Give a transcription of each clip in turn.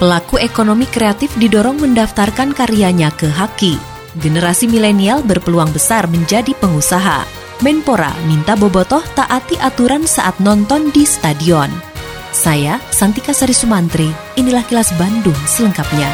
Pelaku ekonomi kreatif didorong mendaftarkan karyanya ke Haki. Generasi milenial berpeluang besar menjadi pengusaha. Menpora minta bobotoh taati aturan saat nonton di stadion. Saya, Santika Sari Sumantri, inilah kilas Bandung selengkapnya.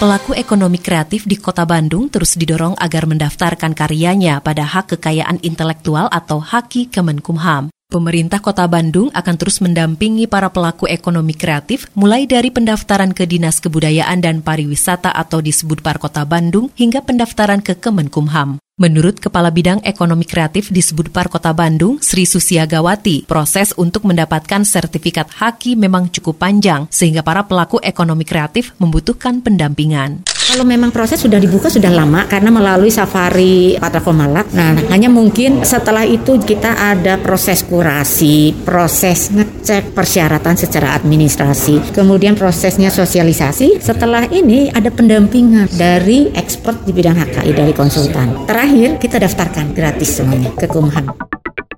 Pelaku ekonomi kreatif di Kota Bandung terus didorong agar mendaftarkan karyanya pada hak kekayaan intelektual atau Haki Kemenkumham. Pemerintah Kota Bandung akan terus mendampingi para pelaku ekonomi kreatif mulai dari pendaftaran ke Dinas Kebudayaan dan Pariwisata atau disebut Par Kota Bandung hingga pendaftaran ke Kemenkumham. Menurut Kepala Bidang Ekonomi Kreatif di Sebudpar Kota Bandung, Sri Susiagawati, proses untuk mendapatkan sertifikat haki memang cukup panjang, sehingga para pelaku ekonomi kreatif membutuhkan pendampingan. Kalau memang proses sudah dibuka sudah lama karena melalui safari Patra Komalak. Nah, hanya mungkin setelah itu kita ada proses kurasi, proses ngecek persyaratan secara administrasi, kemudian prosesnya sosialisasi. Setelah ini ada pendampingan dari expert di bidang HKI dari konsultan. Terakhir kita daftarkan gratis semuanya ke Kumham.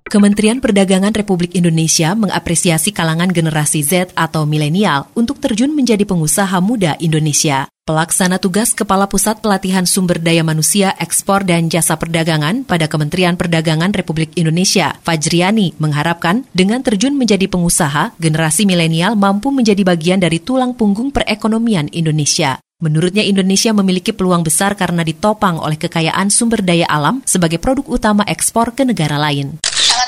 Kementerian Perdagangan Republik Indonesia mengapresiasi kalangan generasi Z atau milenial untuk terjun menjadi pengusaha muda Indonesia. Pelaksana tugas Kepala Pusat Pelatihan Sumber Daya Manusia, Ekspor dan Jasa Perdagangan pada Kementerian Perdagangan Republik Indonesia, Fajriani, mengharapkan dengan terjun menjadi pengusaha, generasi milenial mampu menjadi bagian dari tulang punggung perekonomian Indonesia. Menurutnya Indonesia memiliki peluang besar karena ditopang oleh kekayaan sumber daya alam sebagai produk utama ekspor ke negara lain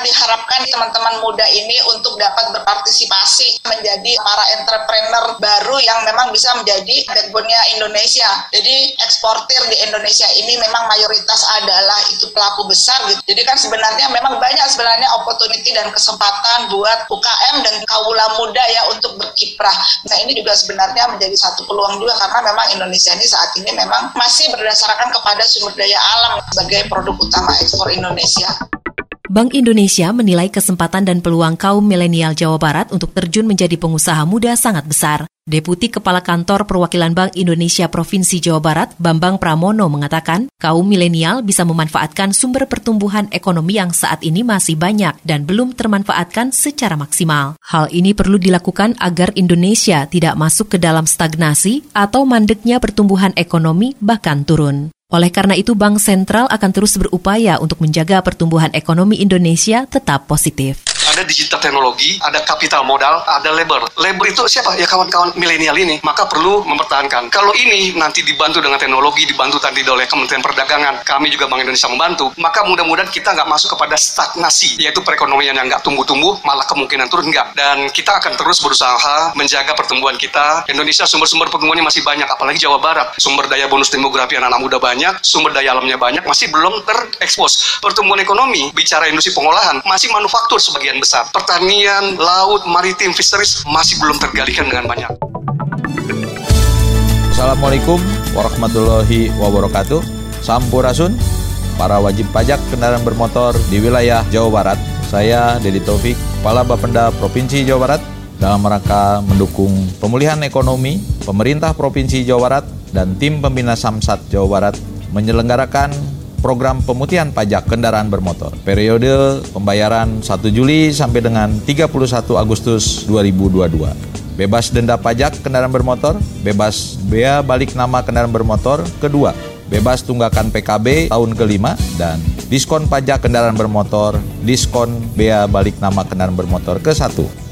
diharapkan teman-teman muda ini untuk dapat berpartisipasi menjadi para entrepreneur baru yang memang bisa menjadi backbone-nya Indonesia. Jadi eksportir di Indonesia ini memang mayoritas adalah itu pelaku besar gitu. Jadi kan sebenarnya memang banyak sebenarnya opportunity dan kesempatan buat UKM dan kaula muda ya untuk berkiprah. Nah ini juga sebenarnya menjadi satu peluang juga karena memang Indonesia ini saat ini memang masih berdasarkan kepada sumber daya alam sebagai produk utama ekspor Indonesia. Bank Indonesia menilai kesempatan dan peluang kaum milenial Jawa Barat untuk terjun menjadi pengusaha muda sangat besar. Deputi Kepala Kantor Perwakilan Bank Indonesia Provinsi Jawa Barat, Bambang Pramono mengatakan, kaum milenial bisa memanfaatkan sumber pertumbuhan ekonomi yang saat ini masih banyak dan belum termanfaatkan secara maksimal. Hal ini perlu dilakukan agar Indonesia tidak masuk ke dalam stagnasi atau mandeknya pertumbuhan ekonomi bahkan turun. Oleh karena itu, Bank Sentral akan terus berupaya untuk menjaga pertumbuhan ekonomi Indonesia tetap positif ada digital teknologi, ada kapital modal, ada labor. Labor itu siapa? Ya kawan-kawan milenial ini. Maka perlu mempertahankan. Kalau ini nanti dibantu dengan teknologi, dibantu tadi oleh Kementerian Perdagangan, kami juga Bank Indonesia membantu, maka mudah-mudahan kita nggak masuk kepada stagnasi, yaitu perekonomian yang nggak tumbuh-tumbuh, malah kemungkinan turun nggak. Dan kita akan terus berusaha menjaga pertumbuhan kita. Indonesia sumber-sumber pertumbuhannya masih banyak, apalagi Jawa Barat. Sumber daya bonus demografi anak-anak muda banyak, sumber daya alamnya banyak, masih belum terekspos. Pertumbuhan ekonomi, bicara industri pengolahan, masih manufaktur sebagian besar. Pertanian, laut, maritim, fisheries masih belum tergalikan dengan banyak. Assalamualaikum warahmatullahi wabarakatuh. Sampurasun, para wajib pajak kendaraan bermotor di wilayah Jawa Barat. Saya Dedi Taufik, Kepala Bapenda Provinsi Jawa Barat dalam rangka mendukung pemulihan ekonomi, pemerintah Provinsi Jawa Barat dan tim pembina Samsat Jawa Barat menyelenggarakan program pemutihan pajak kendaraan bermotor. Periode pembayaran 1 Juli sampai dengan 31 Agustus 2022. Bebas denda pajak kendaraan bermotor, bebas bea balik nama kendaraan bermotor kedua, bebas tunggakan PKB tahun kelima, dan diskon pajak kendaraan bermotor, diskon bea balik nama kendaraan bermotor ke satu.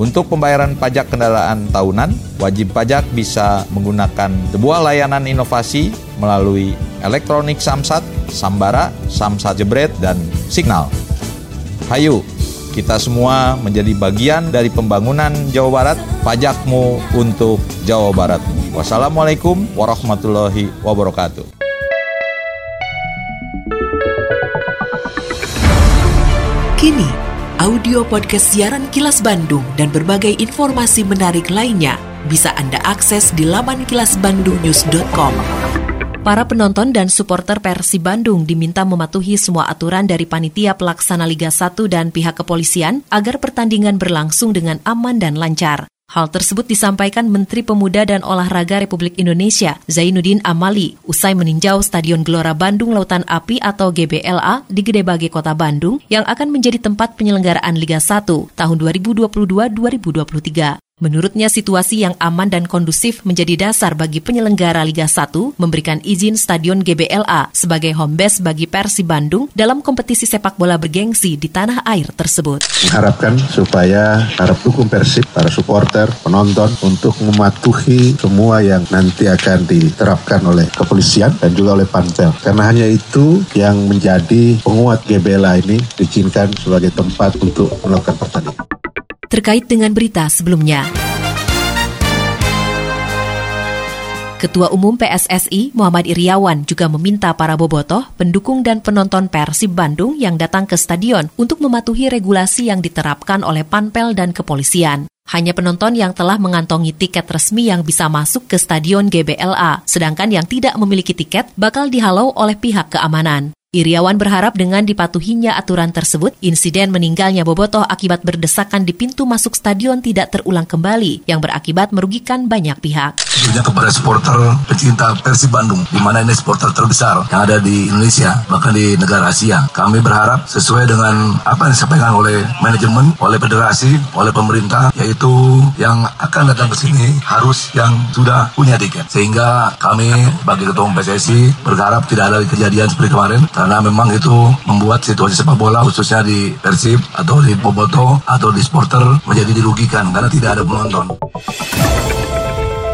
Untuk pembayaran pajak kendaraan tahunan, wajib pajak bisa menggunakan sebuah layanan inovasi melalui elektronik Samsat, Sambara, Samsat Jebret, dan Signal. Hayu, kita semua menjadi bagian dari pembangunan Jawa Barat, pajakmu untuk Jawa Barat. Wassalamualaikum warahmatullahi wabarakatuh. Kini, audio podcast siaran Kilas Bandung dan berbagai informasi menarik lainnya bisa Anda akses di laman kilasbandungnews.com. Para penonton dan supporter Persib Bandung diminta mematuhi semua aturan dari panitia pelaksana Liga 1 dan pihak kepolisian agar pertandingan berlangsung dengan aman dan lancar. Hal tersebut disampaikan Menteri Pemuda dan Olahraga Republik Indonesia, Zainuddin Amali, usai meninjau Stadion Gelora Bandung Lautan Api atau GBLA di Gedebage Kota Bandung yang akan menjadi tempat penyelenggaraan Liga 1 tahun 2022-2023. Menurutnya situasi yang aman dan kondusif menjadi dasar bagi penyelenggara Liga 1 memberikan izin Stadion GBLA sebagai home base bagi Persib Bandung dalam kompetisi sepak bola bergengsi di tanah air tersebut. Harapkan supaya para dukung Persib, para supporter, penonton untuk mematuhi semua yang nanti akan diterapkan oleh kepolisian dan juga oleh Panpel. Karena hanya itu yang menjadi penguat GBLA ini diizinkan sebagai tempat untuk melakukan pertandingan terkait dengan berita sebelumnya. Ketua Umum PSSI Muhammad Iriawan juga meminta para bobotoh, pendukung dan penonton Persib Bandung yang datang ke stadion untuk mematuhi regulasi yang diterapkan oleh Panpel dan kepolisian. Hanya penonton yang telah mengantongi tiket resmi yang bisa masuk ke stadion GBLA, sedangkan yang tidak memiliki tiket bakal dihalau oleh pihak keamanan. Iriawan berharap dengan dipatuhinya aturan tersebut, insiden meninggalnya Bobotoh akibat berdesakan di pintu masuk stadion tidak terulang kembali, yang berakibat merugikan banyak pihak. Tentunya kepada supporter pecinta Persib Bandung, di mana ini supporter terbesar yang ada di Indonesia, bahkan di negara Asia. Kami berharap sesuai dengan apa yang disampaikan oleh manajemen, oleh federasi, oleh pemerintah, yaitu yang akan datang ke sini harus yang sudah punya tiket. Sehingga kami bagi ketua PSSI berharap tidak ada kejadian seperti kemarin, karena memang itu membuat situasi sepak bola khususnya di Persib atau di Boboto atau di supporter menjadi dirugikan karena tidak ada penonton.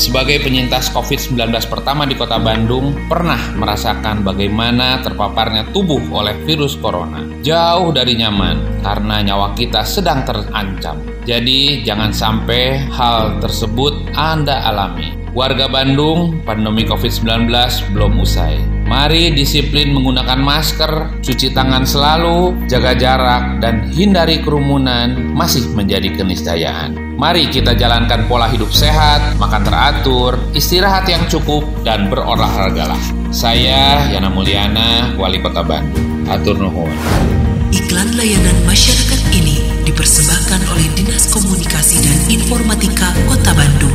Sebagai penyintas COVID-19 pertama di kota Bandung, pernah merasakan bagaimana terpaparnya tubuh oleh virus corona. Jauh dari nyaman, karena nyawa kita sedang terancam. Jadi, jangan sampai hal tersebut Anda alami. Warga Bandung, pandemi COVID-19 belum usai. Mari disiplin menggunakan masker, cuci tangan selalu, jaga jarak, dan hindari kerumunan masih menjadi keniscayaan. Mari kita jalankan pola hidup sehat, makan teratur, istirahat yang cukup, dan berolahragalah. Saya Yana Mulyana, Wali Kota Bandung. Atur nuhun. Iklan layanan masyarakat ini dipersembahkan oleh Dinas Komunikasi dan Informatika Kota Bandung.